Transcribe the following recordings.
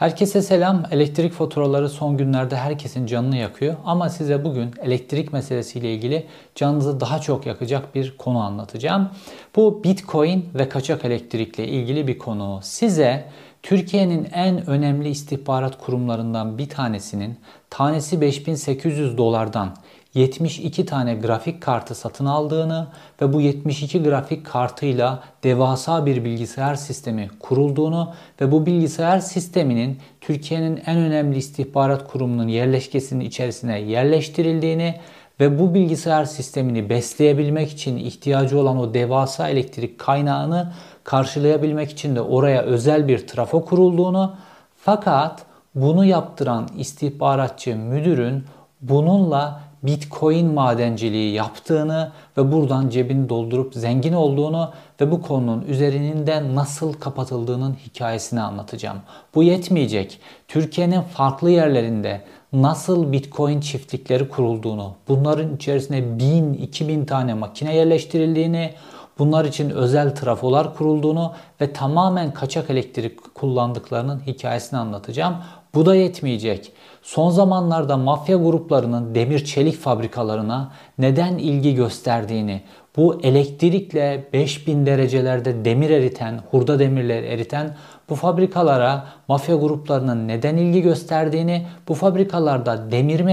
Herkese selam. Elektrik faturaları son günlerde herkesin canını yakıyor. Ama size bugün elektrik meselesiyle ilgili canınızı daha çok yakacak bir konu anlatacağım. Bu Bitcoin ve kaçak elektrikle ilgili bir konu. Size Türkiye'nin en önemli istihbarat kurumlarından bir tanesinin tanesi 5800 dolardan 72 tane grafik kartı satın aldığını ve bu 72 grafik kartıyla devasa bir bilgisayar sistemi kurulduğunu ve bu bilgisayar sisteminin Türkiye'nin en önemli istihbarat kurumunun yerleşkesinin içerisine yerleştirildiğini ve bu bilgisayar sistemini besleyebilmek için ihtiyacı olan o devasa elektrik kaynağını karşılayabilmek için de oraya özel bir trafo kurulduğunu fakat bunu yaptıran istihbaratçı müdürün bununla Bitcoin madenciliği yaptığını ve buradan cebini doldurup zengin olduğunu ve bu konunun üzerinde nasıl kapatıldığının hikayesini anlatacağım. Bu yetmeyecek. Türkiye'nin farklı yerlerinde nasıl Bitcoin çiftlikleri kurulduğunu, bunların içerisine 1000-2000 tane makine yerleştirildiğini, bunlar için özel trafolar kurulduğunu ve tamamen kaçak elektrik kullandıklarının hikayesini anlatacağım. Bu da yetmeyecek. Son zamanlarda mafya gruplarının demir çelik fabrikalarına neden ilgi gösterdiğini, bu elektrikle 5000 derecelerde demir eriten, hurda demirleri eriten bu fabrikalara mafya gruplarının neden ilgi gösterdiğini, bu fabrikalarda demir mi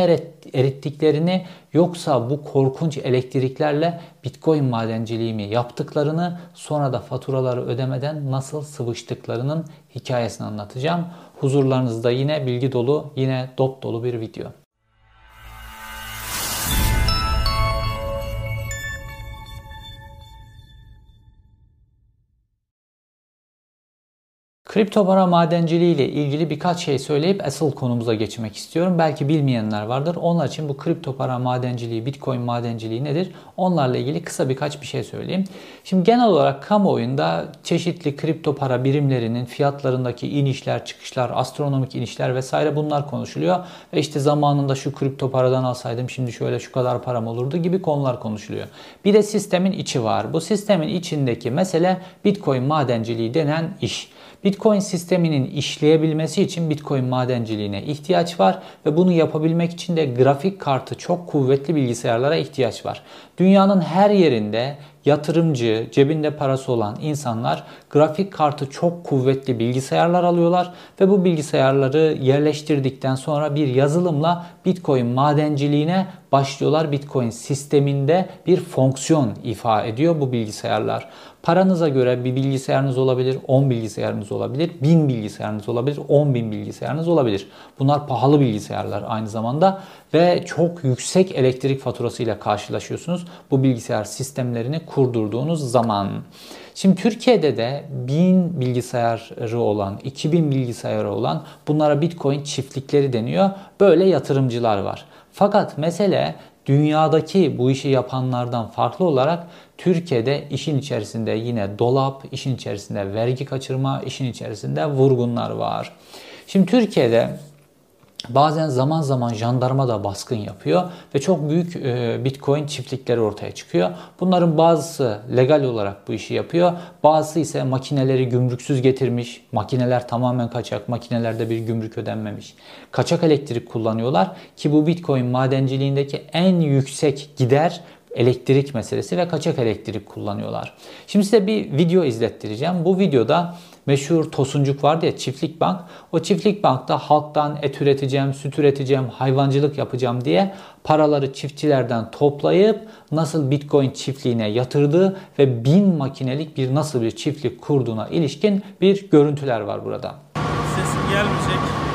erittiklerini yoksa bu korkunç elektriklerle bitcoin madenciliği mi yaptıklarını sonra da faturaları ödemeden nasıl sıvıştıklarının hikayesini anlatacağım. Huzurlarınızda yine bilgi dolu, yine dop dolu bir video. Kripto para madenciliği ile ilgili birkaç şey söyleyip asıl konumuza geçmek istiyorum. Belki bilmeyenler vardır. Onlar için bu kripto para madenciliği, bitcoin madenciliği nedir? Onlarla ilgili kısa birkaç bir şey söyleyeyim. Şimdi genel olarak kamuoyunda çeşitli kripto para birimlerinin fiyatlarındaki inişler, çıkışlar, astronomik inişler vesaire bunlar konuşuluyor. Ve işte zamanında şu kripto paradan alsaydım şimdi şöyle şu kadar param olurdu gibi konular konuşuluyor. Bir de sistemin içi var. Bu sistemin içindeki mesele bitcoin madenciliği denen iş. Bitcoin sisteminin işleyebilmesi için Bitcoin madenciliğine ihtiyaç var ve bunu yapabilmek için de grafik kartı çok kuvvetli bilgisayarlara ihtiyaç var. Dünyanın her yerinde yatırımcı, cebinde parası olan insanlar grafik kartı çok kuvvetli bilgisayarlar alıyorlar ve bu bilgisayarları yerleştirdikten sonra bir yazılımla Bitcoin madenciliğine başlıyorlar. Bitcoin sisteminde bir fonksiyon ifa ediyor bu bilgisayarlar. Paranıza göre bir bilgisayarınız olabilir, 10 bilgisayarınız olabilir, 1000 bilgisayarınız olabilir, 10 bin bilgisayarınız olabilir. Bunlar pahalı bilgisayarlar aynı zamanda ve çok yüksek elektrik faturasıyla karşılaşıyorsunuz bu bilgisayar sistemlerini kurdurduğunuz zaman. Şimdi Türkiye'de de 1000 bilgisayarı olan, 2000 bilgisayarı olan bunlara Bitcoin çiftlikleri deniyor. Böyle yatırımcılar var. Fakat mesele dünyadaki bu işi yapanlardan farklı olarak Türkiye'de işin içerisinde yine dolap, işin içerisinde vergi kaçırma, işin içerisinde vurgunlar var. Şimdi Türkiye'de Bazen zaman zaman jandarma da baskın yapıyor ve çok büyük e, bitcoin çiftlikleri ortaya çıkıyor. Bunların bazısı legal olarak bu işi yapıyor. Bazısı ise makineleri gümrüksüz getirmiş. Makineler tamamen kaçak. Makinelerde bir gümrük ödenmemiş. Kaçak elektrik kullanıyorlar ki bu bitcoin madenciliğindeki en yüksek gider elektrik meselesi ve kaçak elektrik kullanıyorlar. Şimdi size bir video izlettireceğim. Bu videoda meşhur Tosuncuk vardı ya çiftlik bank. O çiftlik bankta halktan et üreteceğim, süt üreteceğim, hayvancılık yapacağım diye paraları çiftçilerden toplayıp nasıl Bitcoin çiftliğine yatırdığı ve bin makinelik bir nasıl bir çiftlik kurduğuna ilişkin bir görüntüler var burada. Sesim gelmeyecek.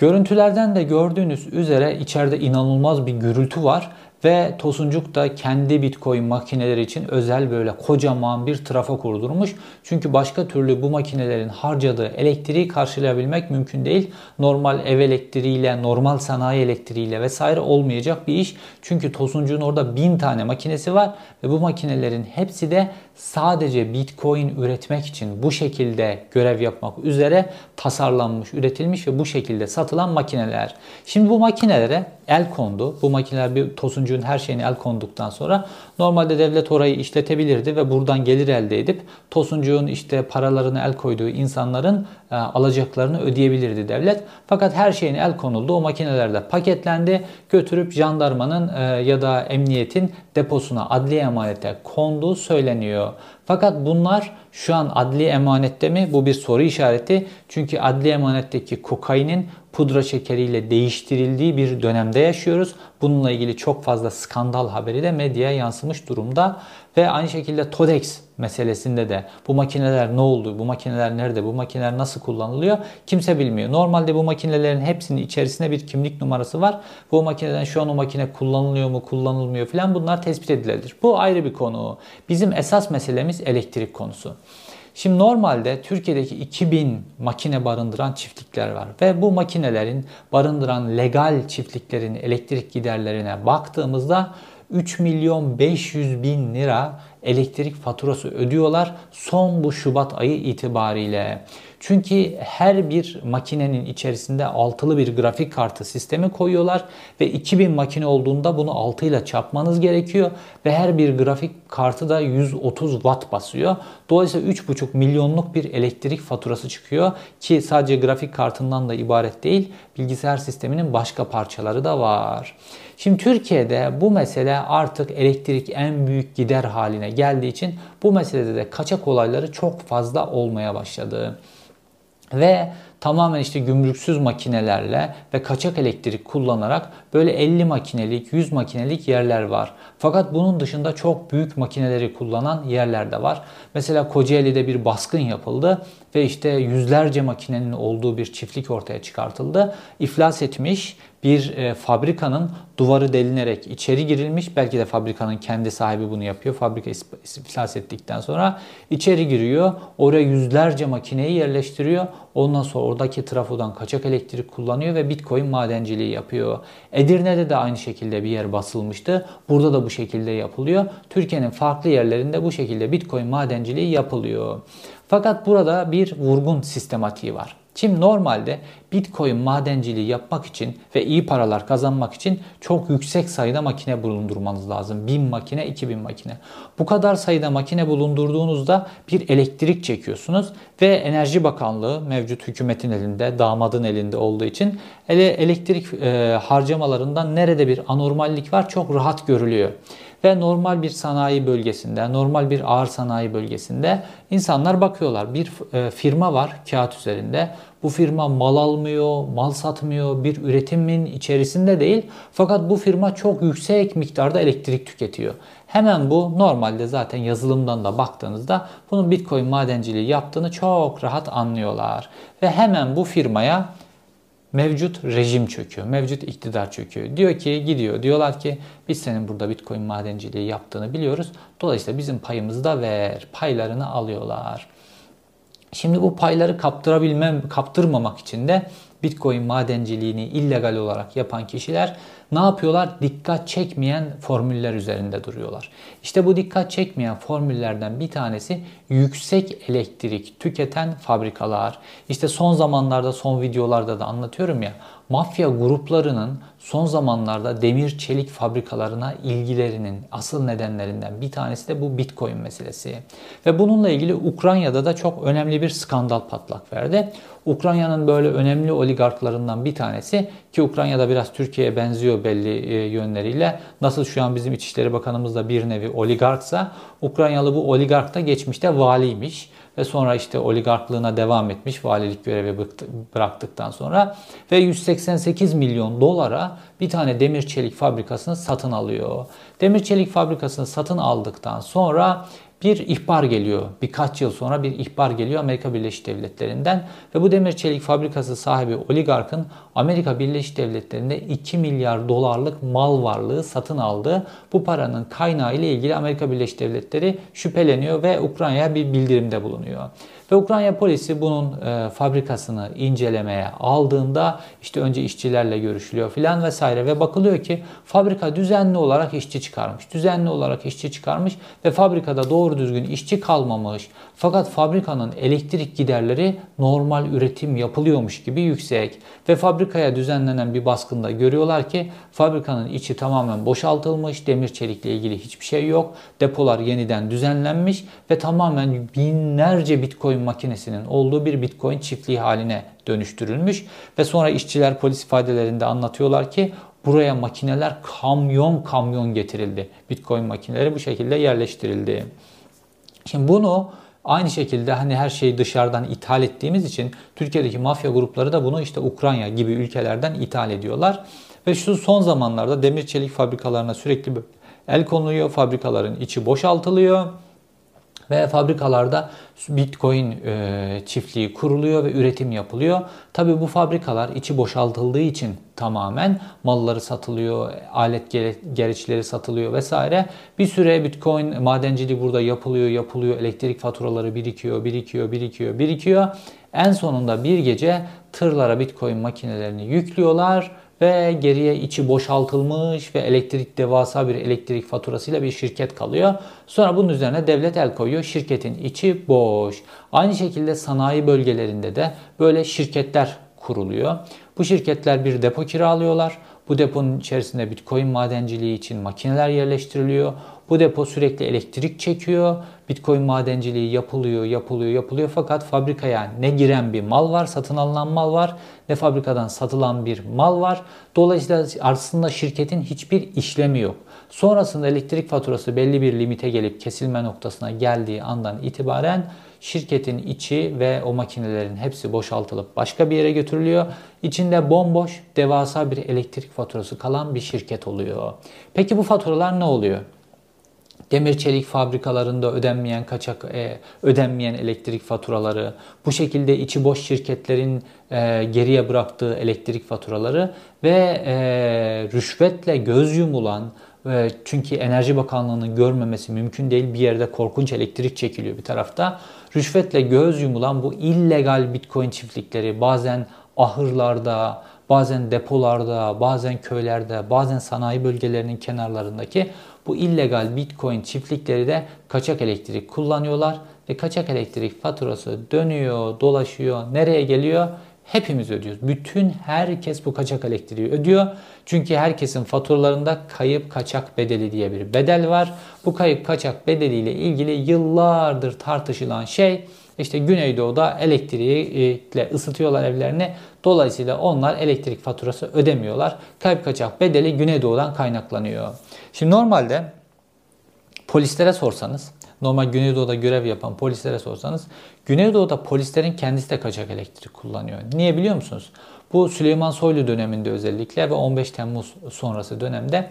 Görüntülerden de gördüğünüz üzere içeride inanılmaz bir gürültü var ve Tosuncuk da kendi Bitcoin makineleri için özel böyle kocaman bir trafo kurdurmuş. Çünkü başka türlü bu makinelerin harcadığı elektriği karşılayabilmek mümkün değil. Normal ev elektriğiyle, normal sanayi elektriğiyle vesaire olmayacak bir iş. Çünkü Tosuncuk'un orada bin tane makinesi var ve bu makinelerin hepsi de sadece Bitcoin üretmek için bu şekilde görev yapmak üzere tasarlanmış, üretilmiş ve bu şekilde satılan makineler. Şimdi bu makinelere el kondu. Bu makineler bir tosuncuğun her şeyini el konduktan sonra normalde devlet orayı işletebilirdi ve buradan gelir elde edip tosuncuğun işte paralarını el koyduğu insanların e, alacaklarını ödeyebilirdi devlet. Fakat her şeyini el konuldu. O makinelerde paketlendi. Götürüp jandarmanın e, ya da emniyetin deposuna adli emanete konduğu söyleniyor. Fakat bunlar şu an adli emanette mi? Bu bir soru işareti. Çünkü adli emanetteki kokainin pudra şekeriyle değiştirildiği bir dönemde yaşıyoruz. Bununla ilgili çok fazla skandal haberi de medyaya yansımış durumda. Ve aynı şekilde TODEX meselesinde de bu makineler ne oldu, bu makineler nerede, bu makineler nasıl kullanılıyor kimse bilmiyor. Normalde bu makinelerin hepsinin içerisinde bir kimlik numarası var. Bu makineden şu an o makine kullanılıyor mu, kullanılmıyor filan bunlar tespit edilebilir. Bu ayrı bir konu. Bizim esas meselemiz elektrik konusu. Şimdi normalde Türkiye'deki 2000 makine barındıran çiftlikler var ve bu makinelerin barındıran legal çiftliklerin elektrik giderlerine baktığımızda 3 milyon 500 bin lira elektrik faturası ödüyorlar son bu Şubat ayı itibariyle. Çünkü her bir makinenin içerisinde altılı bir grafik kartı sistemi koyuyorlar ve 2000 makine olduğunda bunu 6 ile çarpmanız gerekiyor ve her bir grafik kartı da 130 watt basıyor. Dolayısıyla 3,5 milyonluk bir elektrik faturası çıkıyor ki sadece grafik kartından da ibaret değil bilgisayar sisteminin başka parçaları da var. Şimdi Türkiye'de bu mesele artık elektrik en büyük gider haline geldiği için bu meselede de kaçak olayları çok fazla olmaya başladı. Ve tamamen işte gümrüksüz makinelerle ve kaçak elektrik kullanarak böyle 50 makinelik, 100 makinelik yerler var. Fakat bunun dışında çok büyük makineleri kullanan yerler de var. Mesela Kocaeli'de bir baskın yapıldı ve işte yüzlerce makinenin olduğu bir çiftlik ortaya çıkartıldı. İflas etmiş bir e, fabrikanın duvarı delinerek içeri girilmiş. Belki de fabrikanın kendi sahibi bunu yapıyor. Fabrika iflas ettikten sonra içeri giriyor. Oraya yüzlerce makineyi yerleştiriyor. Ondan sonra oradaki trafodan kaçak elektrik kullanıyor ve bitcoin madenciliği yapıyor. Edirne'de de aynı şekilde bir yer basılmıştı. Burada da bu şekilde yapılıyor. Türkiye'nin farklı yerlerinde bu şekilde bitcoin madenciliği yapılıyor. Fakat burada bir vurgun sistematiği var. Şimdi normalde Bitcoin madenciliği yapmak için ve iyi paralar kazanmak için çok yüksek sayıda makine bulundurmanız lazım. 1000 makine, 2000 makine. Bu kadar sayıda makine bulundurduğunuzda bir elektrik çekiyorsunuz ve Enerji Bakanlığı mevcut hükümetin elinde, damadın elinde olduğu için ele elektrik e, harcamalarından nerede bir anormallik var çok rahat görülüyor ve normal bir sanayi bölgesinde, normal bir ağır sanayi bölgesinde insanlar bakıyorlar. Bir e, firma var kağıt üzerinde. Bu firma mal almıyor, mal satmıyor, bir üretimin içerisinde değil. Fakat bu firma çok yüksek miktarda elektrik tüketiyor. Hemen bu normalde zaten yazılımdan da baktığınızda bunun Bitcoin madenciliği yaptığını çok rahat anlıyorlar. Ve hemen bu firmaya mevcut rejim çöküyor, mevcut iktidar çöküyor. Diyor ki gidiyor diyorlar ki biz senin burada bitcoin madenciliği yaptığını biliyoruz. Dolayısıyla bizim payımızı da ver. Paylarını alıyorlar. Şimdi bu payları kaptırabilmem, kaptırmamak için de Bitcoin madenciliğini illegal olarak yapan kişiler ne yapıyorlar? Dikkat çekmeyen formüller üzerinde duruyorlar. İşte bu dikkat çekmeyen formüllerden bir tanesi yüksek elektrik tüketen fabrikalar. İşte son zamanlarda son videolarda da anlatıyorum ya mafya gruplarının son zamanlarda demir çelik fabrikalarına ilgilerinin asıl nedenlerinden bir tanesi de bu Bitcoin meselesi. Ve bununla ilgili Ukrayna'da da çok önemli bir skandal patlak verdi. Ukrayna'nın böyle önemli oligarklarından bir tanesi ki Ukrayna'da biraz Türkiye'ye benziyor belli e, yönleriyle. Nasıl şu an bizim İçişleri Bakanımız da bir nevi oligarksa Ukraynalı bu oligark da geçmişte valiymiş ve sonra işte oligarklığına devam etmiş valilik görevi bıraktıktan sonra ve 188 milyon dolara bir tane demir çelik fabrikasını satın alıyor. Demir çelik fabrikasını satın aldıktan sonra bir ihbar geliyor. Birkaç yıl sonra bir ihbar geliyor Amerika Birleşik Devletleri'nden ve bu demir çelik fabrikası sahibi oligarkın Amerika Birleşik Devletleri'nde 2 milyar dolarlık mal varlığı satın aldığı bu paranın kaynağı ile ilgili Amerika Birleşik Devletleri şüpheleniyor ve Ukrayna'ya bir bildirimde bulunuyor. Ve Ukrayna polisi bunun e, fabrikasını incelemeye aldığında işte önce işçilerle görüşülüyor filan vesaire ve bakılıyor ki fabrika düzenli olarak işçi çıkarmış. Düzenli olarak işçi çıkarmış ve fabrikada doğru düzgün işçi kalmamış. Fakat fabrikanın elektrik giderleri normal üretim yapılıyormuş gibi yüksek. Ve fabrikaya düzenlenen bir baskında görüyorlar ki fabrikanın içi tamamen boşaltılmış. Demir çelikle ilgili hiçbir şey yok. Depolar yeniden düzenlenmiş ve tamamen binlerce bitcoin makinesinin olduğu bir bitcoin çiftliği haline dönüştürülmüş. Ve sonra işçiler polis ifadelerinde anlatıyorlar ki buraya makineler kamyon kamyon getirildi. Bitcoin makineleri bu şekilde yerleştirildi. Şimdi bunu Aynı şekilde hani her şeyi dışarıdan ithal ettiğimiz için Türkiye'deki mafya grupları da bunu işte Ukrayna gibi ülkelerden ithal ediyorlar. Ve şu son zamanlarda demir çelik fabrikalarına sürekli el konuluyor. Fabrikaların içi boşaltılıyor ve fabrikalarda Bitcoin e, çiftliği kuruluyor ve üretim yapılıyor. Tabi bu fabrikalar içi boşaltıldığı için tamamen malları satılıyor, alet gereçleri satılıyor vesaire. Bir süre Bitcoin madenciliği burada yapılıyor, yapılıyor. Elektrik faturaları birikiyor, birikiyor, birikiyor, birikiyor. En sonunda bir gece tırlara Bitcoin makinelerini yüklüyorlar ve geriye içi boşaltılmış ve elektrik devasa bir elektrik faturasıyla bir şirket kalıyor. Sonra bunun üzerine devlet el koyuyor. Şirketin içi boş. Aynı şekilde sanayi bölgelerinde de böyle şirketler kuruluyor. Bu şirketler bir depo kiralıyorlar. Bu deponun içerisinde Bitcoin madenciliği için makineler yerleştiriliyor. Bu depo sürekli elektrik çekiyor. Bitcoin madenciliği yapılıyor, yapılıyor, yapılıyor. Fakat fabrikaya ne giren bir mal var, satın alınan mal var, ne fabrikadan satılan bir mal var. Dolayısıyla aslında şirketin hiçbir işlemi yok. Sonrasında elektrik faturası belli bir limite gelip kesilme noktasına geldiği andan itibaren şirketin içi ve o makinelerin hepsi boşaltılıp başka bir yere götürülüyor. İçinde bomboş, devasa bir elektrik faturası kalan bir şirket oluyor. Peki bu faturalar ne oluyor? Demir çelik fabrikalarında ödenmeyen kaçak e, ödenmeyen elektrik faturaları, bu şekilde içi boş şirketlerin e, geriye bıraktığı elektrik faturaları ve e, rüşvetle göz yumulan e, çünkü Enerji Bakanlığı'nın görmemesi mümkün değil. Bir yerde korkunç elektrik çekiliyor bir tarafta. Rüşvetle göz yumulan bu illegal bitcoin çiftlikleri bazen ahırlarda, bazen depolarda, bazen köylerde, bazen sanayi bölgelerinin kenarlarındaki bu illegal bitcoin çiftlikleri de kaçak elektrik kullanıyorlar ve kaçak elektrik faturası dönüyor, dolaşıyor, nereye geliyor? Hepimiz ödüyoruz. Bütün herkes bu kaçak elektriği ödüyor. Çünkü herkesin faturalarında kayıp kaçak bedeli diye bir bedel var. Bu kayıp kaçak bedeliyle ilgili yıllardır tartışılan şey işte Güneydoğu'da elektriğiyle ısıtıyorlar evlerini. Dolayısıyla onlar elektrik faturası ödemiyorlar. Kayıp kaçak bedeli Güneydoğu'dan kaynaklanıyor. Şimdi normalde polislere sorsanız, normal Güneydoğu'da görev yapan polislere sorsanız, Güneydoğu'da polislerin kendisi de kaçak elektrik kullanıyor. Niye biliyor musunuz? Bu Süleyman Soylu döneminde özellikle ve 15 Temmuz sonrası dönemde e,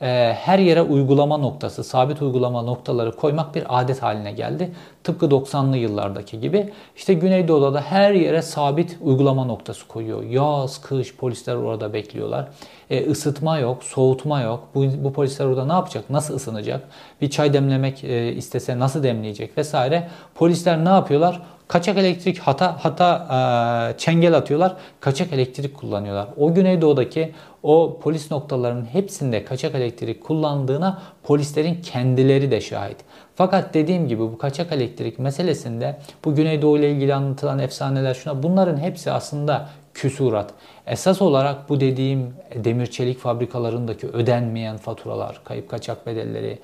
her yere uygulama noktası, sabit uygulama noktaları koymak bir adet haline geldi. Tıpkı 90'lı yıllardaki gibi. İşte Güneydoğu'da da her yere sabit uygulama noktası koyuyor. Yaz, kış polisler orada bekliyorlar. E, ısıtma yok, soğutma yok. Bu, bu polisler orada ne yapacak? Nasıl ısınacak? Bir çay demlemek e, istese nasıl demleyecek vesaire. Polisler ne yapıyorlar? Kaçak elektrik hata hata e, çengel atıyorlar. Kaçak elektrik kullanıyorlar. O Güneydoğu'daki o polis noktalarının hepsinde kaçak elektrik kullandığına polislerin kendileri de şahit. Fakat dediğim gibi bu kaçak elektrik meselesinde bu Güneydoğu ile ilgili anlatılan efsaneler şuna bunların hepsi aslında küsurat. Esas olarak bu dediğim demir çelik fabrikalarındaki ödenmeyen faturalar, kayıp kaçak bedelleri,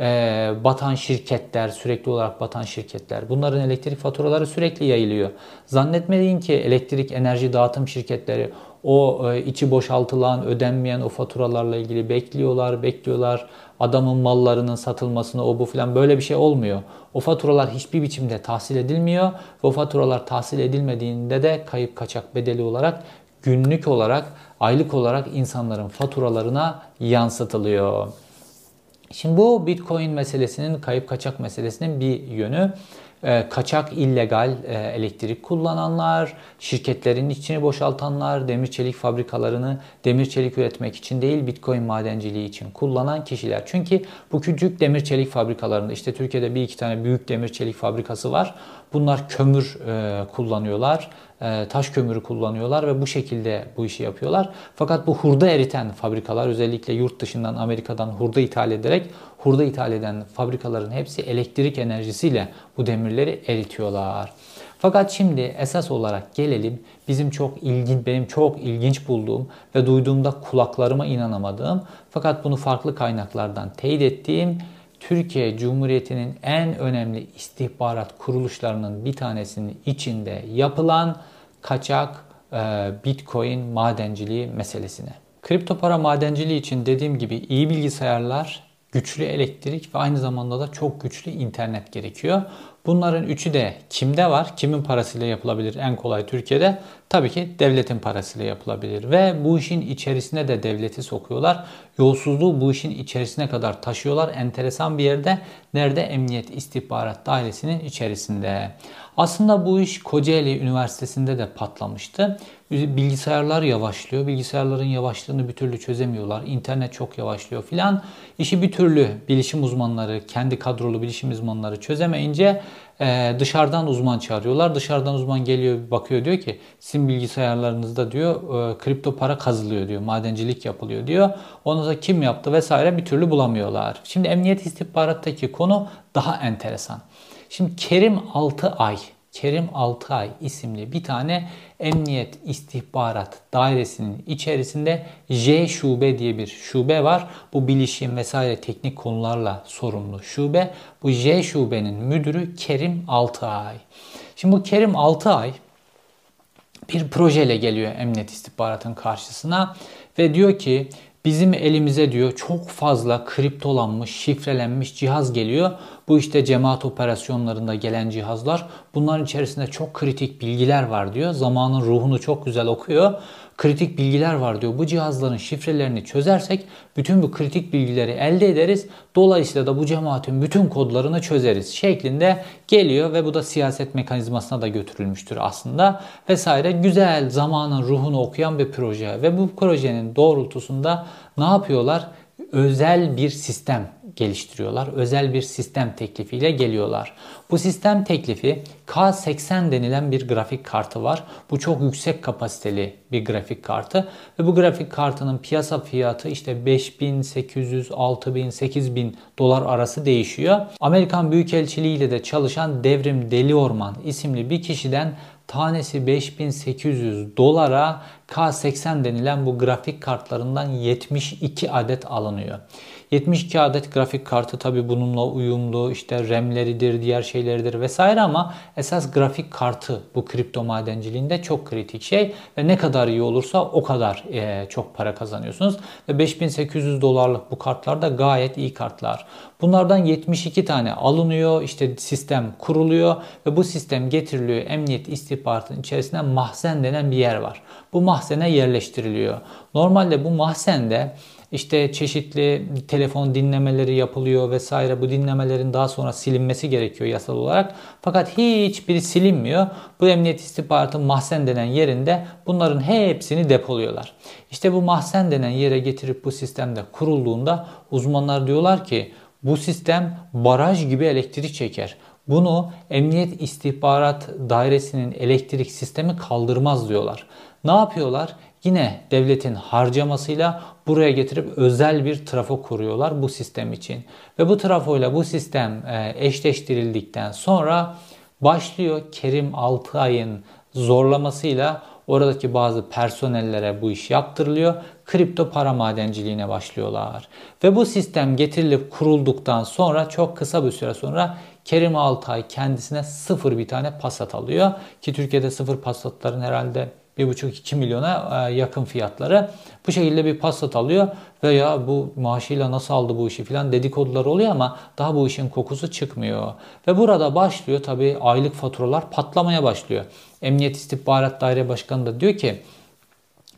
e, batan şirketler, sürekli olarak batan şirketler. Bunların elektrik faturaları sürekli yayılıyor. Zannetmeyin ki elektrik enerji dağıtım şirketleri o e, içi boşaltılan, ödenmeyen o faturalarla ilgili bekliyorlar, bekliyorlar. Adamın mallarının satılmasını o bu filan böyle bir şey olmuyor. O faturalar hiçbir biçimde tahsil edilmiyor. Ve o faturalar tahsil edilmediğinde de kayıp kaçak bedeli olarak günlük olarak, aylık olarak insanların faturalarına yansıtılıyor. Şimdi bu Bitcoin meselesinin, kayıp kaçak meselesinin bir yönü. E, kaçak illegal e, elektrik kullananlar, şirketlerin içini boşaltanlar, demir çelik fabrikalarını demir çelik üretmek için değil Bitcoin madenciliği için kullanan kişiler. Çünkü bu küçük demir çelik fabrikalarında işte Türkiye'de bir iki tane büyük demir çelik fabrikası var. Bunlar kömür e, kullanıyorlar e, taş kömürü kullanıyorlar ve bu şekilde bu işi yapıyorlar. Fakat bu hurda eriten fabrikalar özellikle yurt dışından Amerika'dan hurda ithal ederek hurda ithal eden fabrikaların hepsi elektrik enerjisiyle bu demirleri eritiyorlar. Fakat şimdi esas olarak gelelim bizim çok ilginç, benim çok ilginç bulduğum ve duyduğumda kulaklarıma inanamadığım fakat bunu farklı kaynaklardan teyit ettiğim Türkiye Cumhuriyeti'nin en önemli istihbarat kuruluşlarının bir tanesinin içinde yapılan kaçak e, Bitcoin madenciliği meselesine. Kripto para madenciliği için dediğim gibi iyi bilgisayarlar, güçlü elektrik ve aynı zamanda da çok güçlü internet gerekiyor. Bunların üçü de kimde var? Kimin parasıyla yapılabilir en kolay Türkiye'de? Tabii ki devletin parasıyla yapılabilir. Ve bu işin içerisine de devleti sokuyorlar. Yolsuzluğu bu işin içerisine kadar taşıyorlar. Enteresan bir yerde. Nerede? Emniyet İstihbarat Dairesi'nin içerisinde. Aslında bu iş Kocaeli Üniversitesi'nde de patlamıştı. Bilgisayarlar yavaşlıyor. Bilgisayarların yavaşlığını bir türlü çözemiyorlar. İnternet çok yavaşlıyor filan. İşi bir türlü bilişim uzmanları, kendi kadrolu bilişim uzmanları çözemeyince e, dışarıdan uzman çağırıyorlar. Dışarıdan uzman geliyor bakıyor diyor ki sizin bilgisayarlarınızda diyor e, kripto para kazılıyor diyor. Madencilik yapılıyor diyor. Onu da kim yaptı vesaire bir türlü bulamıyorlar. Şimdi emniyet istihbarattaki konu daha enteresan. Şimdi Kerim 6 ay Kerim Altay isimli bir tane Emniyet İstihbarat Dairesi'nin içerisinde J şube diye bir şube var. Bu bilişim vesaire teknik konularla sorumlu şube. Bu J şubenin müdürü Kerim Altay. Şimdi bu Kerim Altay bir projeyle geliyor Emniyet İstihbarat'ın karşısına ve diyor ki Bizim elimize diyor çok fazla kriptolanmış, şifrelenmiş cihaz geliyor. Bu işte cemaat operasyonlarında gelen cihazlar. Bunların içerisinde çok kritik bilgiler var diyor. Zamanın ruhunu çok güzel okuyor kritik bilgiler var diyor. Bu cihazların şifrelerini çözersek bütün bu kritik bilgileri elde ederiz. Dolayısıyla da bu cemaatin bütün kodlarını çözeriz şeklinde geliyor ve bu da siyaset mekanizmasına da götürülmüştür aslında vesaire. Güzel zamanın ruhunu okuyan bir proje ve bu projenin doğrultusunda ne yapıyorlar? Özel bir sistem geliştiriyorlar. Özel bir sistem teklifiyle geliyorlar. Bu sistem teklifi K80 denilen bir grafik kartı var. Bu çok yüksek kapasiteli bir grafik kartı ve bu grafik kartının piyasa fiyatı işte 5800, 6000, 8000 dolar arası değişiyor. Amerikan Büyükelçiliği ile de çalışan Devrim Deliorman isimli bir kişiden tanesi 5800 dolara K80 denilen bu grafik kartlarından 72 adet alınıyor. 72 adet grafik kartı tabi bununla uyumlu işte RAM'leridir, diğer şeyleridir vesaire ama esas grafik kartı bu kripto madenciliğinde çok kritik şey ve ne kadar iyi olursa o kadar e, çok para kazanıyorsunuz. Ve 5800 dolarlık bu kartlar da gayet iyi kartlar. Bunlardan 72 tane alınıyor, işte sistem kuruluyor ve bu sistem getiriliyor emniyet istihbaratının içerisinde mahzen denen bir yer var. Bu mahzene yerleştiriliyor. Normalde bu mahzende işte çeşitli telefon dinlemeleri yapılıyor vesaire. Bu dinlemelerin daha sonra silinmesi gerekiyor yasal olarak. Fakat hiçbiri silinmiyor. Bu emniyet istihbaratı mahzen denen yerinde bunların hepsini depoluyorlar. İşte bu mahzen denen yere getirip bu sistemde kurulduğunda uzmanlar diyorlar ki bu sistem baraj gibi elektrik çeker. Bunu Emniyet İstihbarat Dairesi'nin elektrik sistemi kaldırmaz diyorlar. Ne yapıyorlar? Yine devletin harcamasıyla buraya getirip özel bir trafo kuruyorlar bu sistem için. Ve bu trafoyla bu sistem e, eşleştirildikten sonra başlıyor Kerim Altay'ın zorlamasıyla oradaki bazı personellere bu iş yaptırılıyor. Kripto para madenciliğine başlıyorlar. Ve bu sistem getirilip kurulduktan sonra çok kısa bir süre sonra Kerim Altay kendisine sıfır bir tane pasat alıyor. Ki Türkiye'de sıfır pasatların herhalde 1,5-2 milyona e, yakın fiyatları. Bu şekilde bir Passat alıyor ve ya bu maaşıyla nasıl aldı bu işi filan dedikodular oluyor ama daha bu işin kokusu çıkmıyor. Ve burada başlıyor tabii aylık faturalar patlamaya başlıyor. Emniyet İstihbarat Daire Başkanı da diyor ki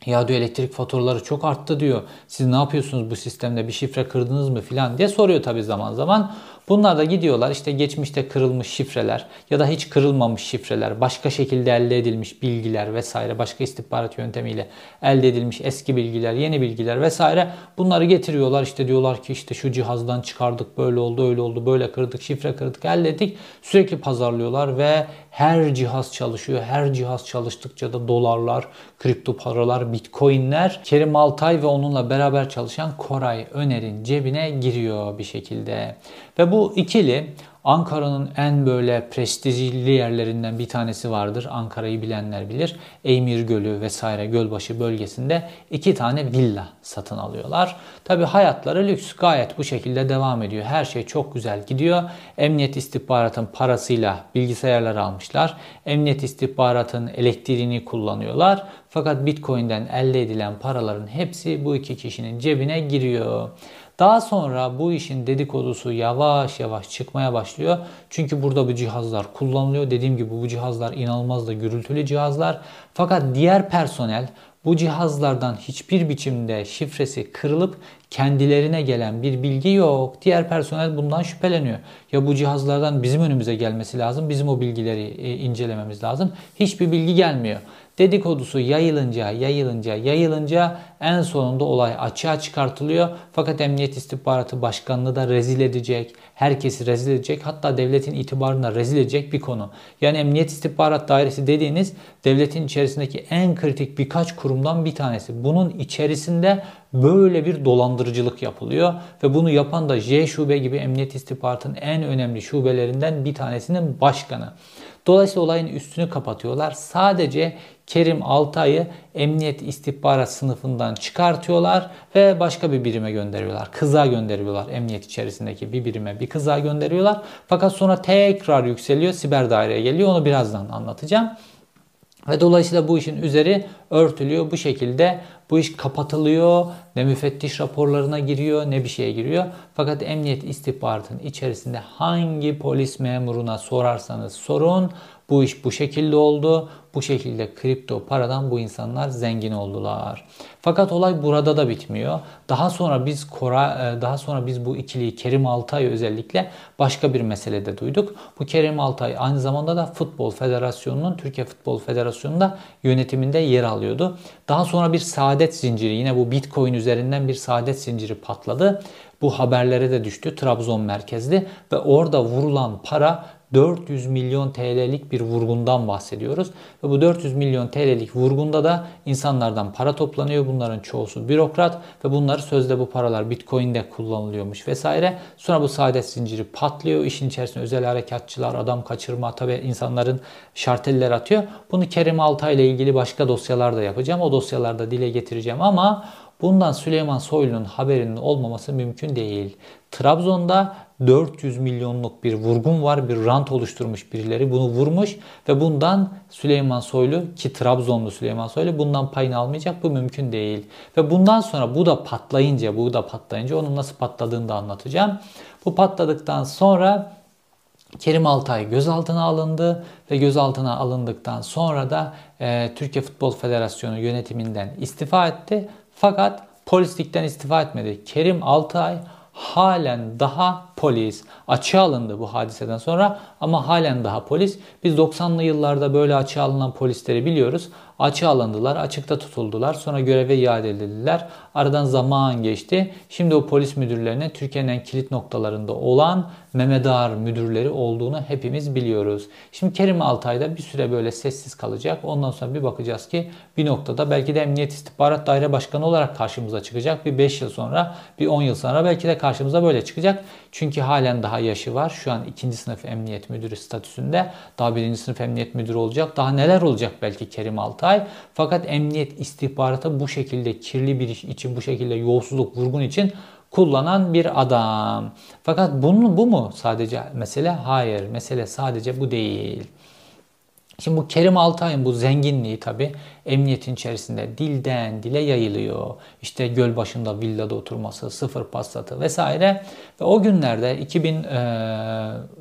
Ya diyor elektrik faturaları çok arttı diyor. Siz ne yapıyorsunuz bu sistemde bir şifre kırdınız mı filan diye soruyor tabii zaman zaman. Bunlar da gidiyorlar işte geçmişte kırılmış şifreler ya da hiç kırılmamış şifreler, başka şekilde elde edilmiş bilgiler vesaire, başka istihbarat yöntemiyle elde edilmiş eski bilgiler, yeni bilgiler vesaire bunları getiriyorlar. İşte diyorlar ki işte şu cihazdan çıkardık, böyle oldu, öyle oldu, böyle kırdık, şifre kırdık, elde ettik. Sürekli pazarlıyorlar ve her cihaz çalışıyor. Her cihaz çalıştıkça da dolarlar, kripto paralar, bitcoinler Kerim Altay ve onunla beraber çalışan Koray Öner'in cebine giriyor bir şekilde. Ve bu ikili Ankara'nın en böyle prestijli yerlerinden bir tanesi vardır. Ankara'yı bilenler bilir. Eymir Gölü vesaire Gölbaşı bölgesinde iki tane villa satın alıyorlar. Tabi hayatları lüks gayet bu şekilde devam ediyor. Her şey çok güzel gidiyor. Emniyet istihbaratın parasıyla bilgisayarları almışlar. Emniyet istihbaratın elektriğini kullanıyorlar. Fakat Bitcoin'den elde edilen paraların hepsi bu iki kişinin cebine giriyor. Daha sonra bu işin dedikodusu yavaş yavaş çıkmaya başlıyor. Çünkü burada bu cihazlar kullanılıyor. Dediğim gibi bu cihazlar inanılmaz da gürültülü cihazlar. Fakat diğer personel bu cihazlardan hiçbir biçimde şifresi kırılıp kendilerine gelen bir bilgi yok. Diğer personel bundan şüpheleniyor. Ya bu cihazlardan bizim önümüze gelmesi lazım. Bizim o bilgileri e, incelememiz lazım. Hiçbir bilgi gelmiyor. Dedikodusu yayılınca, yayılınca, yayılınca en sonunda olay açığa çıkartılıyor. Fakat Emniyet İstihbaratı Başkanlığı da rezil edecek, herkesi rezil edecek, hatta devletin itibarını da rezil edecek bir konu. Yani Emniyet İstihbarat Dairesi dediğiniz devletin içerisindeki en kritik birkaç kurumdan bir tanesi. Bunun içerisinde böyle bir dolandırıcılık yapılıyor ve bunu yapan da J şube gibi Emniyet İstihbaratının en önemli şubelerinden bir tanesinin başkanı. Dolayısıyla olayın üstünü kapatıyorlar. Sadece Kerim Altay'ı emniyet istihbarat sınıfından çıkartıyorlar ve başka bir birime gönderiyorlar. Kıza gönderiyorlar emniyet içerisindeki bir birime bir kıza gönderiyorlar. Fakat sonra tekrar yükseliyor siber daireye geliyor onu birazdan anlatacağım. Ve dolayısıyla bu işin üzeri örtülüyor. Bu şekilde bu iş kapatılıyor. Ne müfettiş raporlarına giriyor ne bir şeye giriyor. Fakat emniyet istihbaratının içerisinde hangi polis memuruna sorarsanız sorun bu iş bu şekilde oldu. Bu şekilde kripto paradan bu insanlar zengin oldular. Fakat olay burada da bitmiyor. Daha sonra biz Kora, e, daha sonra biz bu ikiliyi Kerim Altay özellikle başka bir meselede duyduk. Bu Kerim Altay aynı zamanda da Futbol Federasyonu'nun Türkiye Futbol Federasyonu'nda yönetiminde yer alıyordu. Daha sonra bir saadet zinciri yine bu Bitcoin üzerinden bir saadet zinciri patladı. Bu haberlere de düştü Trabzon merkezli ve orada vurulan para 400 milyon TL'lik bir vurgundan bahsediyoruz. Ve bu 400 milyon TL'lik vurgunda da insanlardan para toplanıyor. Bunların çoğusu bürokrat ve bunları sözde bu paralar Bitcoin'de kullanılıyormuş vesaire. Sonra bu saadet zinciri patlıyor. İşin içerisinde özel harekatçılar, adam kaçırma tabi insanların şarteller atıyor. Bunu Kerim Altay ile ilgili başka dosyalarda yapacağım. O dosyalarda dile getireceğim ama Bundan Süleyman Soylu'nun haberinin olmaması mümkün değil. Trabzon'da 400 milyonluk bir vurgun var. Bir rant oluşturmuş birileri bunu vurmuş ve bundan Süleyman Soylu ki Trabzonlu Süleyman Soylu bundan payını almayacak. Bu mümkün değil. Ve bundan sonra bu da patlayınca, bu da patlayınca onun nasıl patladığını da anlatacağım. Bu patladıktan sonra Kerim Altay gözaltına alındı ve gözaltına alındıktan sonra da e, Türkiye Futbol Federasyonu yönetiminden istifa etti. Fakat polislikten istifa etmedi. Kerim Altay halen daha polis. Açığa alındı bu hadiseden sonra ama halen daha polis. Biz 90'lı yıllarda böyle açığa alınan polisleri biliyoruz. Açığa alındılar, açıkta tutuldular. Sonra göreve iade edildiler. Aradan zaman geçti. Şimdi o polis müdürlerine Türkiye'nin en kilit noktalarında olan Mehmet Ağar müdürleri olduğunu hepimiz biliyoruz. Şimdi Kerim Altay'da bir süre böyle sessiz kalacak. Ondan sonra bir bakacağız ki bir noktada belki de Emniyet İstihbarat Daire Başkanı olarak karşımıza çıkacak. Bir 5 yıl sonra, bir 10 yıl sonra belki de karşımıza böyle çıkacak. Çünkü halen daha yaşı var. Şu an ikinci sınıf emniyet müdürü statüsünde. Daha birinci sınıf emniyet müdürü olacak. Daha neler olacak belki Kerim Altay. Fakat emniyet istihbaratı bu şekilde kirli bir iş için, bu şekilde yolsuzluk, vurgun için kullanan bir adam. Fakat bunu, bu mu sadece mesele? Hayır. Mesele sadece bu değil. Şimdi bu Kerim Altay'ın bu zenginliği tabi emniyetin içerisinde dilden dile yayılıyor. İşte göl başında villada oturması, sıfır paslatı vesaire. Ve o günlerde 2000 e,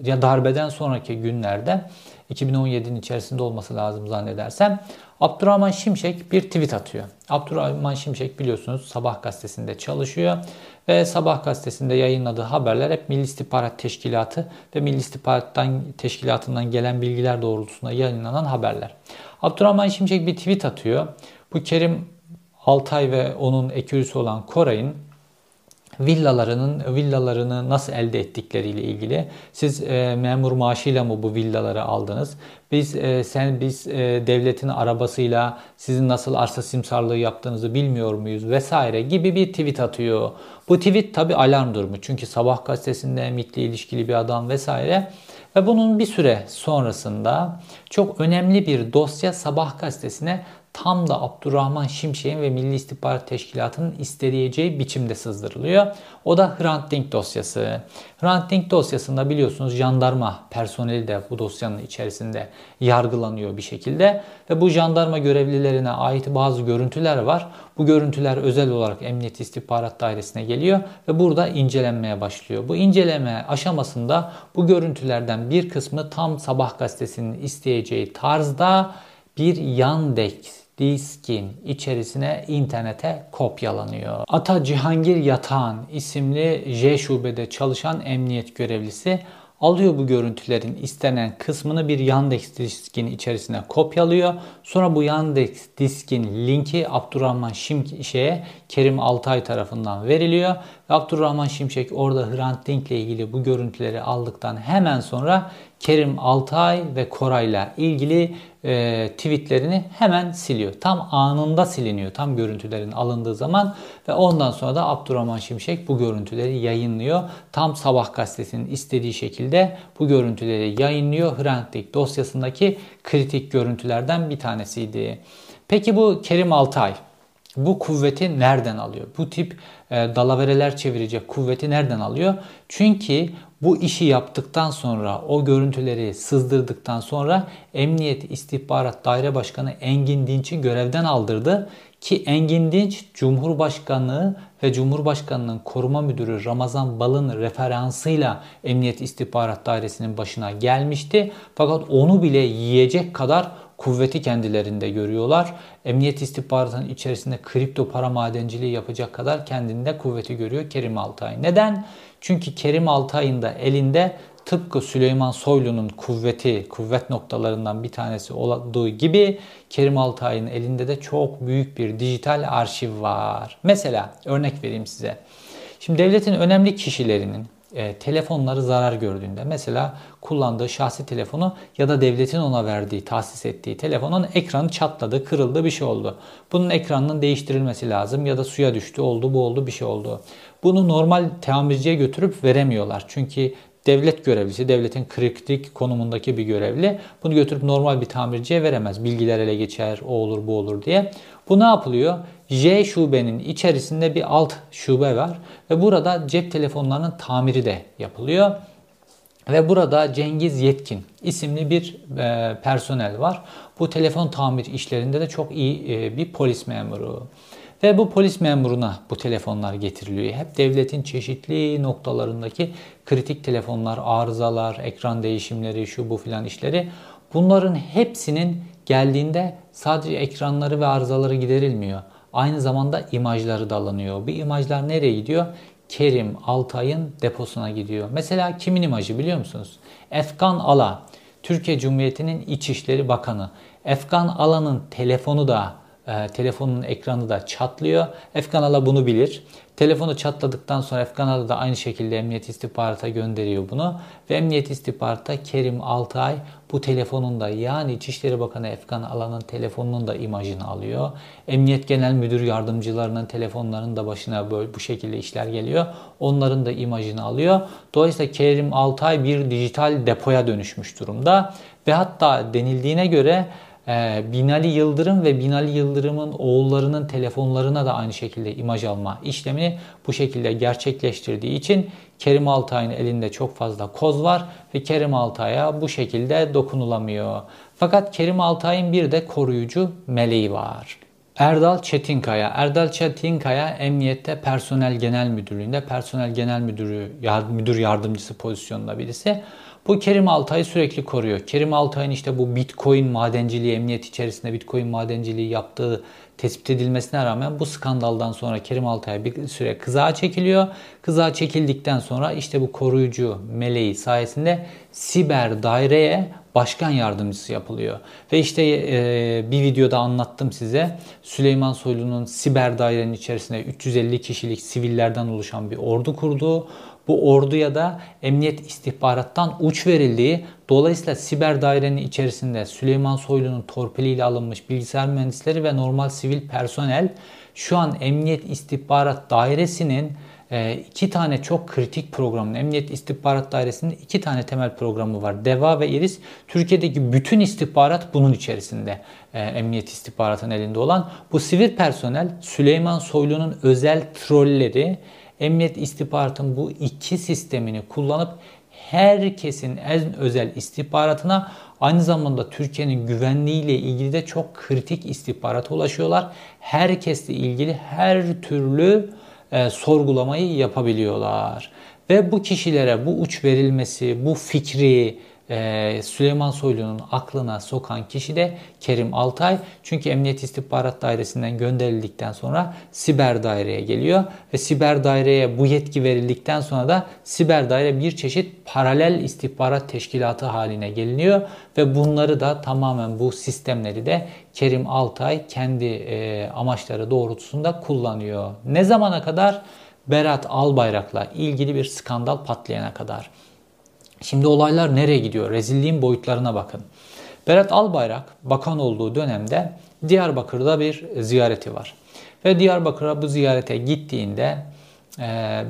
ya darbeden sonraki günlerde 2017'nin içerisinde olması lazım zannedersem. Abdurrahman Şimşek bir tweet atıyor. Abdurrahman Şimşek biliyorsunuz Sabah gazetesinde çalışıyor ve Sabah gazetesinde yayınladığı haberler hep Milli İstihbarat Teşkilatı ve Milli İstihbarat'tan Teşkilatı'ndan gelen bilgiler doğrultusunda yayınlanan haberler. Abdurrahman Şimşek bir tweet atıyor. Bu Kerim Altay ve onun ekürüsü olan Koray'ın villalarının villalarını nasıl elde ettikleriyle ilgili. Siz e, memur maaşıyla mı bu villaları aldınız? Biz e, sen biz e, devletin arabasıyla sizin nasıl arsa simsarlığı yaptığınızı bilmiyor muyuz vesaire gibi bir tweet atıyor. Bu tweet tabi alarm durumu. Çünkü Sabah gazetesinde MİT'le ilişkili bir adam vesaire. Ve bunun bir süre sonrasında çok önemli bir dosya Sabah gazetesine tam da Abdurrahman Şimşek'in ve Milli İstihbarat Teşkilatı'nın isteyeceği biçimde sızdırılıyor. O da Hrant Dink dosyası. Hrant Dink dosyasında biliyorsunuz jandarma personeli de bu dosyanın içerisinde yargılanıyor bir şekilde. Ve bu jandarma görevlilerine ait bazı görüntüler var. Bu görüntüler özel olarak Emniyet İstihbarat Dairesi'ne geliyor ve burada incelenmeye başlıyor. Bu inceleme aşamasında bu görüntülerden bir kısmı tam Sabah gazetesinin isteyeceği tarzda bir Yandex diskin içerisine internete kopyalanıyor. Ata Cihangir Yatağan isimli J şubede çalışan emniyet görevlisi alıyor bu görüntülerin istenen kısmını bir Yandex diskin içerisine kopyalıyor. Sonra bu Yandex diskin linki Abdurrahman Şimşek'e Kerim Altay tarafından veriliyor. Abdurrahman Şimşek orada Hrant Dink ile ilgili bu görüntüleri aldıktan hemen sonra Kerim Altay ve Koray'la ilgili e, tweetlerini hemen siliyor. Tam anında siliniyor. Tam görüntülerin alındığı zaman ve ondan sonra da Abdurrahman Şimşek bu görüntüleri yayınlıyor. Tam Sabah gazetesinin istediği şekilde bu görüntüleri yayınlıyor. Hrant Dink dosyasındaki kritik görüntülerden bir tanesiydi. Peki bu Kerim Altay bu kuvveti nereden alıyor? Bu tip e, dalavereler çevirecek kuvveti nereden alıyor? Çünkü bu işi yaptıktan sonra, o görüntüleri sızdırdıktan sonra Emniyet İstihbarat Daire Başkanı Engin Dinç'i görevden aldırdı. Ki Engin Dinç Cumhurbaşkanlığı ve Cumhurbaşkanlığının koruma müdürü Ramazan Bal'ın referansıyla Emniyet İstihbarat Dairesi'nin başına gelmişti. Fakat onu bile yiyecek kadar kuvveti kendilerinde görüyorlar. Emniyet istihbaratının içerisinde kripto para madenciliği yapacak kadar kendinde kuvveti görüyor Kerim Altay. Neden? Çünkü Kerim Altay'ın da elinde tıpkı Süleyman Soylu'nun kuvveti, kuvvet noktalarından bir tanesi olduğu gibi Kerim Altay'ın elinde de çok büyük bir dijital arşiv var. Mesela örnek vereyim size. Şimdi devletin önemli kişilerinin e, telefonları zarar gördüğünde mesela kullandığı şahsi telefonu ya da devletin ona verdiği, tahsis ettiği telefonun ekranı çatladı, kırıldı, bir şey oldu. Bunun ekranının değiştirilmesi lazım ya da suya düştü, oldu, bu oldu, bir şey oldu. Bunu normal tamirciye götürüp veremiyorlar. Çünkü devlet görevlisi, devletin kritik konumundaki bir görevli bunu götürüp normal bir tamirciye veremez. Bilgiler ele geçer, o olur, bu olur diye. Bu ne yapılıyor? J şubenin içerisinde bir alt şube var ve burada cep telefonlarının tamiri de yapılıyor. Ve burada Cengiz Yetkin isimli bir e, personel var. Bu telefon tamir işlerinde de çok iyi e, bir polis memuru. Ve bu polis memuruna bu telefonlar getiriliyor. Hep devletin çeşitli noktalarındaki kritik telefonlar, arızalar, ekran değişimleri, şu bu filan işleri. Bunların hepsinin geldiğinde sadece ekranları ve arızaları giderilmiyor. Aynı zamanda imajları da alınıyor. Bu imajlar nereye gidiyor? Kerim Altay'ın deposuna gidiyor. Mesela kimin imajı biliyor musunuz? Efkan Ala, Türkiye Cumhuriyeti'nin İçişleri Bakanı. Efkan Ala'nın telefonu da e, telefonun ekranı da çatlıyor. Efkanala bunu bilir. Telefonu çatladıktan sonra Efkanala da aynı şekilde Emniyet İstihbarat'a gönderiyor bunu. Ve Emniyet İstihbarat'ta Kerim Altay bu telefonun da yani İçişleri Bakanı Efkan Alan'ın telefonunun da imajını alıyor. Emniyet Genel Müdür Yardımcılarının telefonlarının da başına böyle bu şekilde işler geliyor. Onların da imajını alıyor. Dolayısıyla Kerim Altay bir dijital depoya dönüşmüş durumda. Ve hatta denildiğine göre ee, Binali Yıldırım ve Binali Yıldırım'ın oğullarının telefonlarına da aynı şekilde imaj alma işlemini bu şekilde gerçekleştirdiği için Kerim Altay'ın elinde çok fazla koz var ve Kerim Altay'a bu şekilde dokunulamıyor. Fakat Kerim Altay'ın bir de koruyucu meleği var. Erdal Çetinkaya. Erdal Çetinkaya Emniyette Personel Genel Müdürlüğünde personel genel müdürü, müdür yardımcısı pozisyonunda birisi. Bu Kerim Altay'ı sürekli koruyor. Kerim Altay'ın işte bu Bitcoin madenciliği, emniyet içerisinde Bitcoin madenciliği yaptığı tespit edilmesine rağmen bu skandaldan sonra Kerim Altay bir süre kızağa çekiliyor. Kızağa çekildikten sonra işte bu koruyucu meleği sayesinde siber daireye başkan yardımcısı yapılıyor. Ve işte e, bir videoda anlattım size Süleyman Soylu'nun siber dairenin içerisinde 350 kişilik sivillerden oluşan bir ordu kurduğu, bu orduya da emniyet istihbarattan uç verildiği, dolayısıyla siber dairenin içerisinde Süleyman Soylu'nun torpiliyle alınmış bilgisayar mühendisleri ve normal sivil personel şu an emniyet istihbarat dairesinin ee, iki tane çok kritik programın, Emniyet İstihbarat Dairesi'nin iki tane temel programı var. DEVA ve IRIS. Türkiye'deki bütün istihbarat bunun içerisinde. E, Emniyet İstihbarat'ın elinde olan. Bu sivil personel Süleyman Soylu'nun özel trolleri Emniyet İstihbarat'ın bu iki sistemini kullanıp herkesin en özel istihbaratına aynı zamanda Türkiye'nin güvenliğiyle ilgili de çok kritik istihbarata ulaşıyorlar. Herkesle ilgili her türlü e, sorgulamayı yapabiliyorlar. Ve bu kişilere bu uç verilmesi, bu fikri e, Süleyman Soylu'nun aklına sokan kişi de Kerim Altay. Çünkü Emniyet İstihbarat Dairesi'nden gönderildikten sonra siber daireye geliyor. Ve siber daireye bu yetki verildikten sonra da siber daire bir çeşit paralel istihbarat teşkilatı haline geliniyor. Ve bunları da tamamen bu sistemleri de Kerim Altay kendi e, amaçları doğrultusunda kullanıyor. Ne zamana kadar? Berat Albayrak'la ilgili bir skandal patlayana kadar. Şimdi olaylar nereye gidiyor? Rezilliğin boyutlarına bakın. Berat Albayrak bakan olduğu dönemde Diyarbakır'da bir ziyareti var. Ve Diyarbakır'a bu ziyarete gittiğinde e,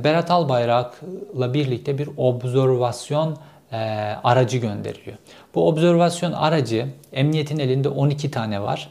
Berat Albayrak'la birlikte bir observasyon e, aracı gönderiliyor. Bu observasyon aracı emniyetin elinde 12 tane var.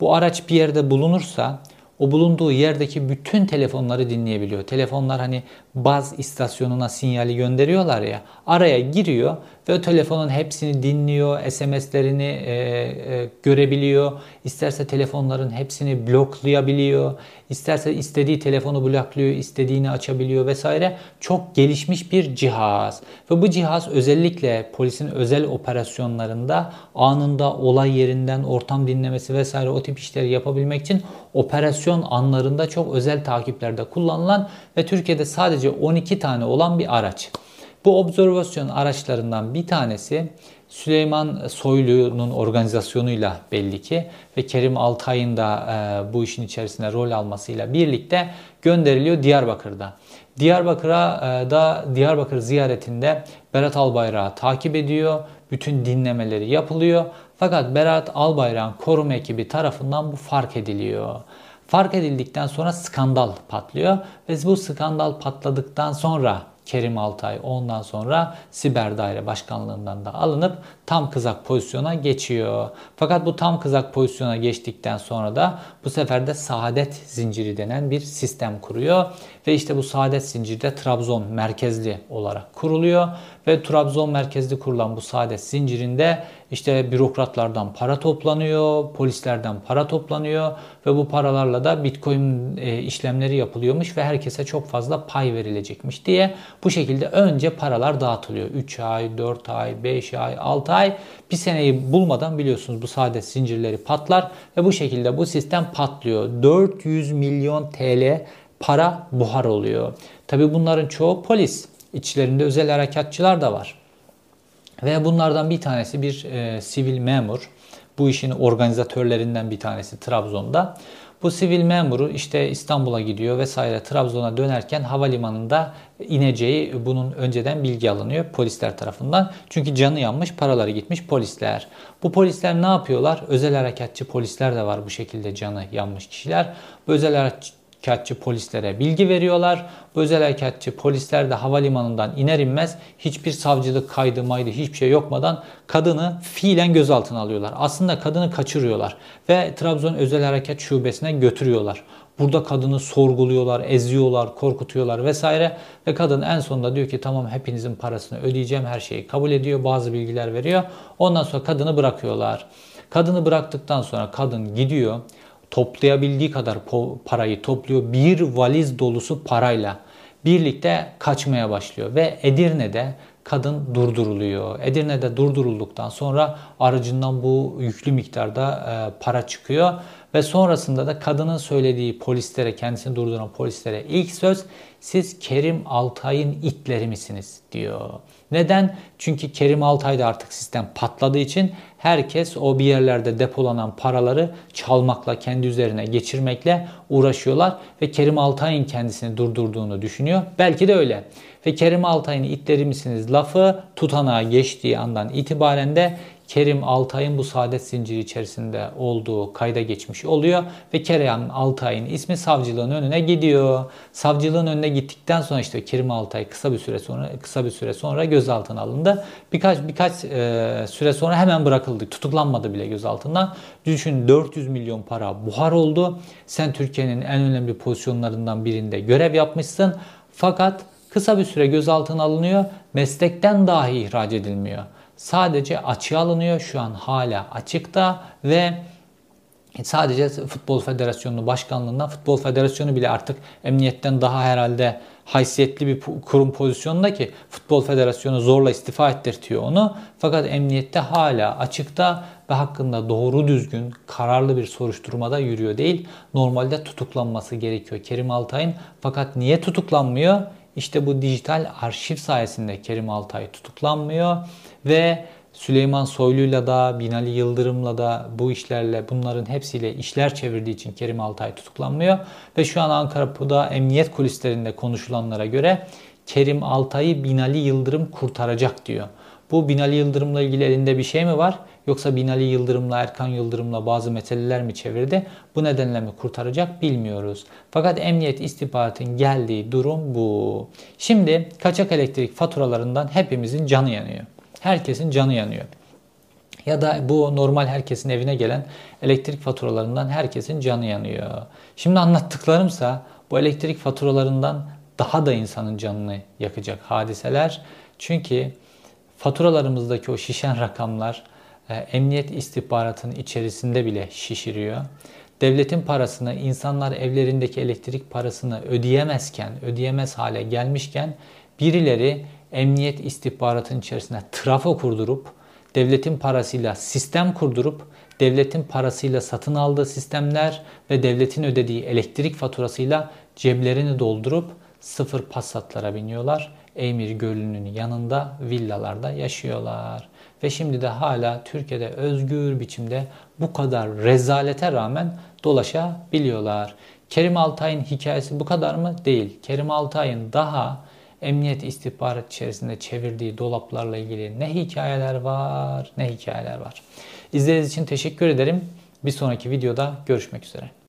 Bu araç bir yerde bulunursa o bulunduğu yerdeki bütün telefonları dinleyebiliyor. Telefonlar hani baz istasyonuna sinyali gönderiyorlar ya. Araya giriyor ve o telefonun hepsini dinliyor, SMS'lerini e, e, görebiliyor. İsterse telefonların hepsini bloklayabiliyor. İsterse istediği telefonu blokluyor, istediğini açabiliyor vesaire. Çok gelişmiş bir cihaz. Ve bu cihaz özellikle polisin özel operasyonlarında anında olay yerinden ortam dinlemesi vesaire o tip işleri yapabilmek için operasyon anlarında çok özel takiplerde kullanılan ve Türkiye'de sadece 12 tane olan bir araç. Bu observasyon araçlarından bir tanesi Süleyman Soylu'nun organizasyonuyla belli ki ve Kerim Altay'ın da e, bu işin içerisinde rol almasıyla birlikte gönderiliyor Diyarbakır'da. Diyarbakır'a e, da Diyarbakır ziyaretinde Berat Albayrak'ı takip ediyor. Bütün dinlemeleri yapılıyor. Fakat Berat Albayrak'ın koruma ekibi tarafından bu fark ediliyor. Fark edildikten sonra skandal patlıyor ve bu skandal patladıktan sonra Kerim Altay ondan sonra siber daire başkanlığından da alınıp tam kızak pozisyona geçiyor. Fakat bu tam kızak pozisyona geçtikten sonra da bu sefer de saadet zinciri denen bir sistem kuruyor. Ve işte bu saadet zinciri de Trabzon merkezli olarak kuruluyor. Ve Trabzon merkezli kurulan bu saadet zincirinde işte bürokratlardan para toplanıyor, polislerden para toplanıyor ve bu paralarla da Bitcoin e, işlemleri yapılıyormuş ve herkese çok fazla pay verilecekmiş diye bu şekilde önce paralar dağıtılıyor. 3 ay, 4 ay, 5 ay, 6 ay bir seneyi bulmadan biliyorsunuz bu saadet zincirleri patlar ve bu şekilde bu sistem patlıyor. 400 milyon TL para buhar oluyor. Tabi bunların çoğu polis. İçlerinde özel harekatçılar da var. Ve bunlardan bir tanesi bir e, sivil memur. Bu işin organizatörlerinden bir tanesi Trabzon'da. Bu sivil memuru işte İstanbul'a gidiyor vesaire Trabzon'a dönerken havalimanında ineceği bunun önceden bilgi alınıyor polisler tarafından. Çünkü canı yanmış, paraları gitmiş polisler. Bu polisler ne yapıyorlar? Özel harekatçı polisler de var bu şekilde canı yanmış kişiler. Bu özel harekatçı harekatçı polislere bilgi veriyorlar. Bu özel harekatçı polisler de havalimanından iner inmez hiçbir savcılık kaydı maydı hiçbir şey yokmadan kadını fiilen gözaltına alıyorlar. Aslında kadını kaçırıyorlar ve Trabzon Özel Harekat Şubesi'ne götürüyorlar. Burada kadını sorguluyorlar, eziyorlar, korkutuyorlar vesaire. Ve kadın en sonunda diyor ki tamam hepinizin parasını ödeyeceğim her şeyi kabul ediyor. Bazı bilgiler veriyor. Ondan sonra kadını bırakıyorlar. Kadını bıraktıktan sonra kadın gidiyor toplayabildiği kadar parayı topluyor. Bir valiz dolusu parayla birlikte kaçmaya başlıyor ve Edirne'de kadın durduruluyor. Edirne'de durdurulduktan sonra aracından bu yüklü miktarda e, para çıkıyor ve sonrasında da kadının söylediği polislere, kendisini durduran polislere ilk söz siz Kerim Altay'ın itleri misiniz diyor. Neden? Çünkü Kerim Altay'da artık sistem patladığı için herkes o bir yerlerde depolanan paraları çalmakla, kendi üzerine geçirmekle uğraşıyorlar ve Kerim Altay'ın kendisini durdurduğunu düşünüyor. Belki de öyle. Ve Kerim Altay'ın itleri misiniz lafı tutanağa geçtiği andan itibaren de Kerim Altay'ın bu saadet zinciri içerisinde olduğu kayda geçmiş oluyor ve Kerim Altay'ın ismi savcılığın önüne gidiyor. Savcılığın önüne gittikten sonra işte Kerim Altay kısa bir süre sonra kısa bir süre sonra gözaltına alındı. Birkaç birkaç e, süre sonra hemen bırakıldı. Tutuklanmadı bile gözaltından. Düşün 400 milyon para buhar oldu. Sen Türkiye'nin en önemli pozisyonlarından birinde görev yapmışsın. Fakat kısa bir süre gözaltına alınıyor. Meslekten dahi ihraç edilmiyor sadece açığa alınıyor. Şu an hala açıkta ve sadece Futbol Federasyonu başkanlığından Futbol Federasyonu bile artık emniyetten daha herhalde haysiyetli bir kurum pozisyonunda ki Futbol Federasyonu zorla istifa ettirtiyor onu. Fakat emniyette hala açıkta ve hakkında doğru düzgün kararlı bir soruşturmada yürüyor değil. Normalde tutuklanması gerekiyor Kerim Altay'ın. Fakat niye tutuklanmıyor? İşte bu dijital arşiv sayesinde Kerim Altay tutuklanmıyor ve Süleyman Soylu'yla da Binali Yıldırım'la da bu işlerle bunların hepsiyle işler çevirdiği için Kerim Altay tutuklanmıyor. Ve şu an Ankara'da emniyet kulislerinde konuşulanlara göre Kerim Altay'ı Binali Yıldırım kurtaracak diyor. Bu Binali Yıldırım'la ilgili elinde bir şey mi var? Yoksa Binali Yıldırım'la Erkan Yıldırım'la bazı meseleler mi çevirdi? Bu nedenle mi kurtaracak bilmiyoruz. Fakat emniyet istihbaratın geldiği durum bu. Şimdi kaçak elektrik faturalarından hepimizin canı yanıyor. Herkesin canı yanıyor. Ya da bu normal herkesin evine gelen elektrik faturalarından herkesin canı yanıyor. Şimdi anlattıklarımsa bu elektrik faturalarından daha da insanın canını yakacak hadiseler. Çünkü faturalarımızdaki o şişen rakamlar e, emniyet istihbaratının içerisinde bile şişiriyor. Devletin parasını, insanlar evlerindeki elektrik parasını ödeyemezken, ödeyemez hale gelmişken birileri emniyet istihbaratının içerisine trafo kurdurup, devletin parasıyla sistem kurdurup, devletin parasıyla satın aldığı sistemler ve devletin ödediği elektrik faturasıyla ceblerini doldurup sıfır Passat'lara biniyorlar. Eymir Gölü'nün yanında villalarda yaşıyorlar. Ve şimdi de hala Türkiye'de özgür biçimde bu kadar rezalete rağmen dolaşabiliyorlar. Kerim Altay'ın hikayesi bu kadar mı? Değil. Kerim Altay'ın daha emniyet istihbarat içerisinde çevirdiği dolaplarla ilgili ne hikayeler var ne hikayeler var. İzlediğiniz için teşekkür ederim. Bir sonraki videoda görüşmek üzere.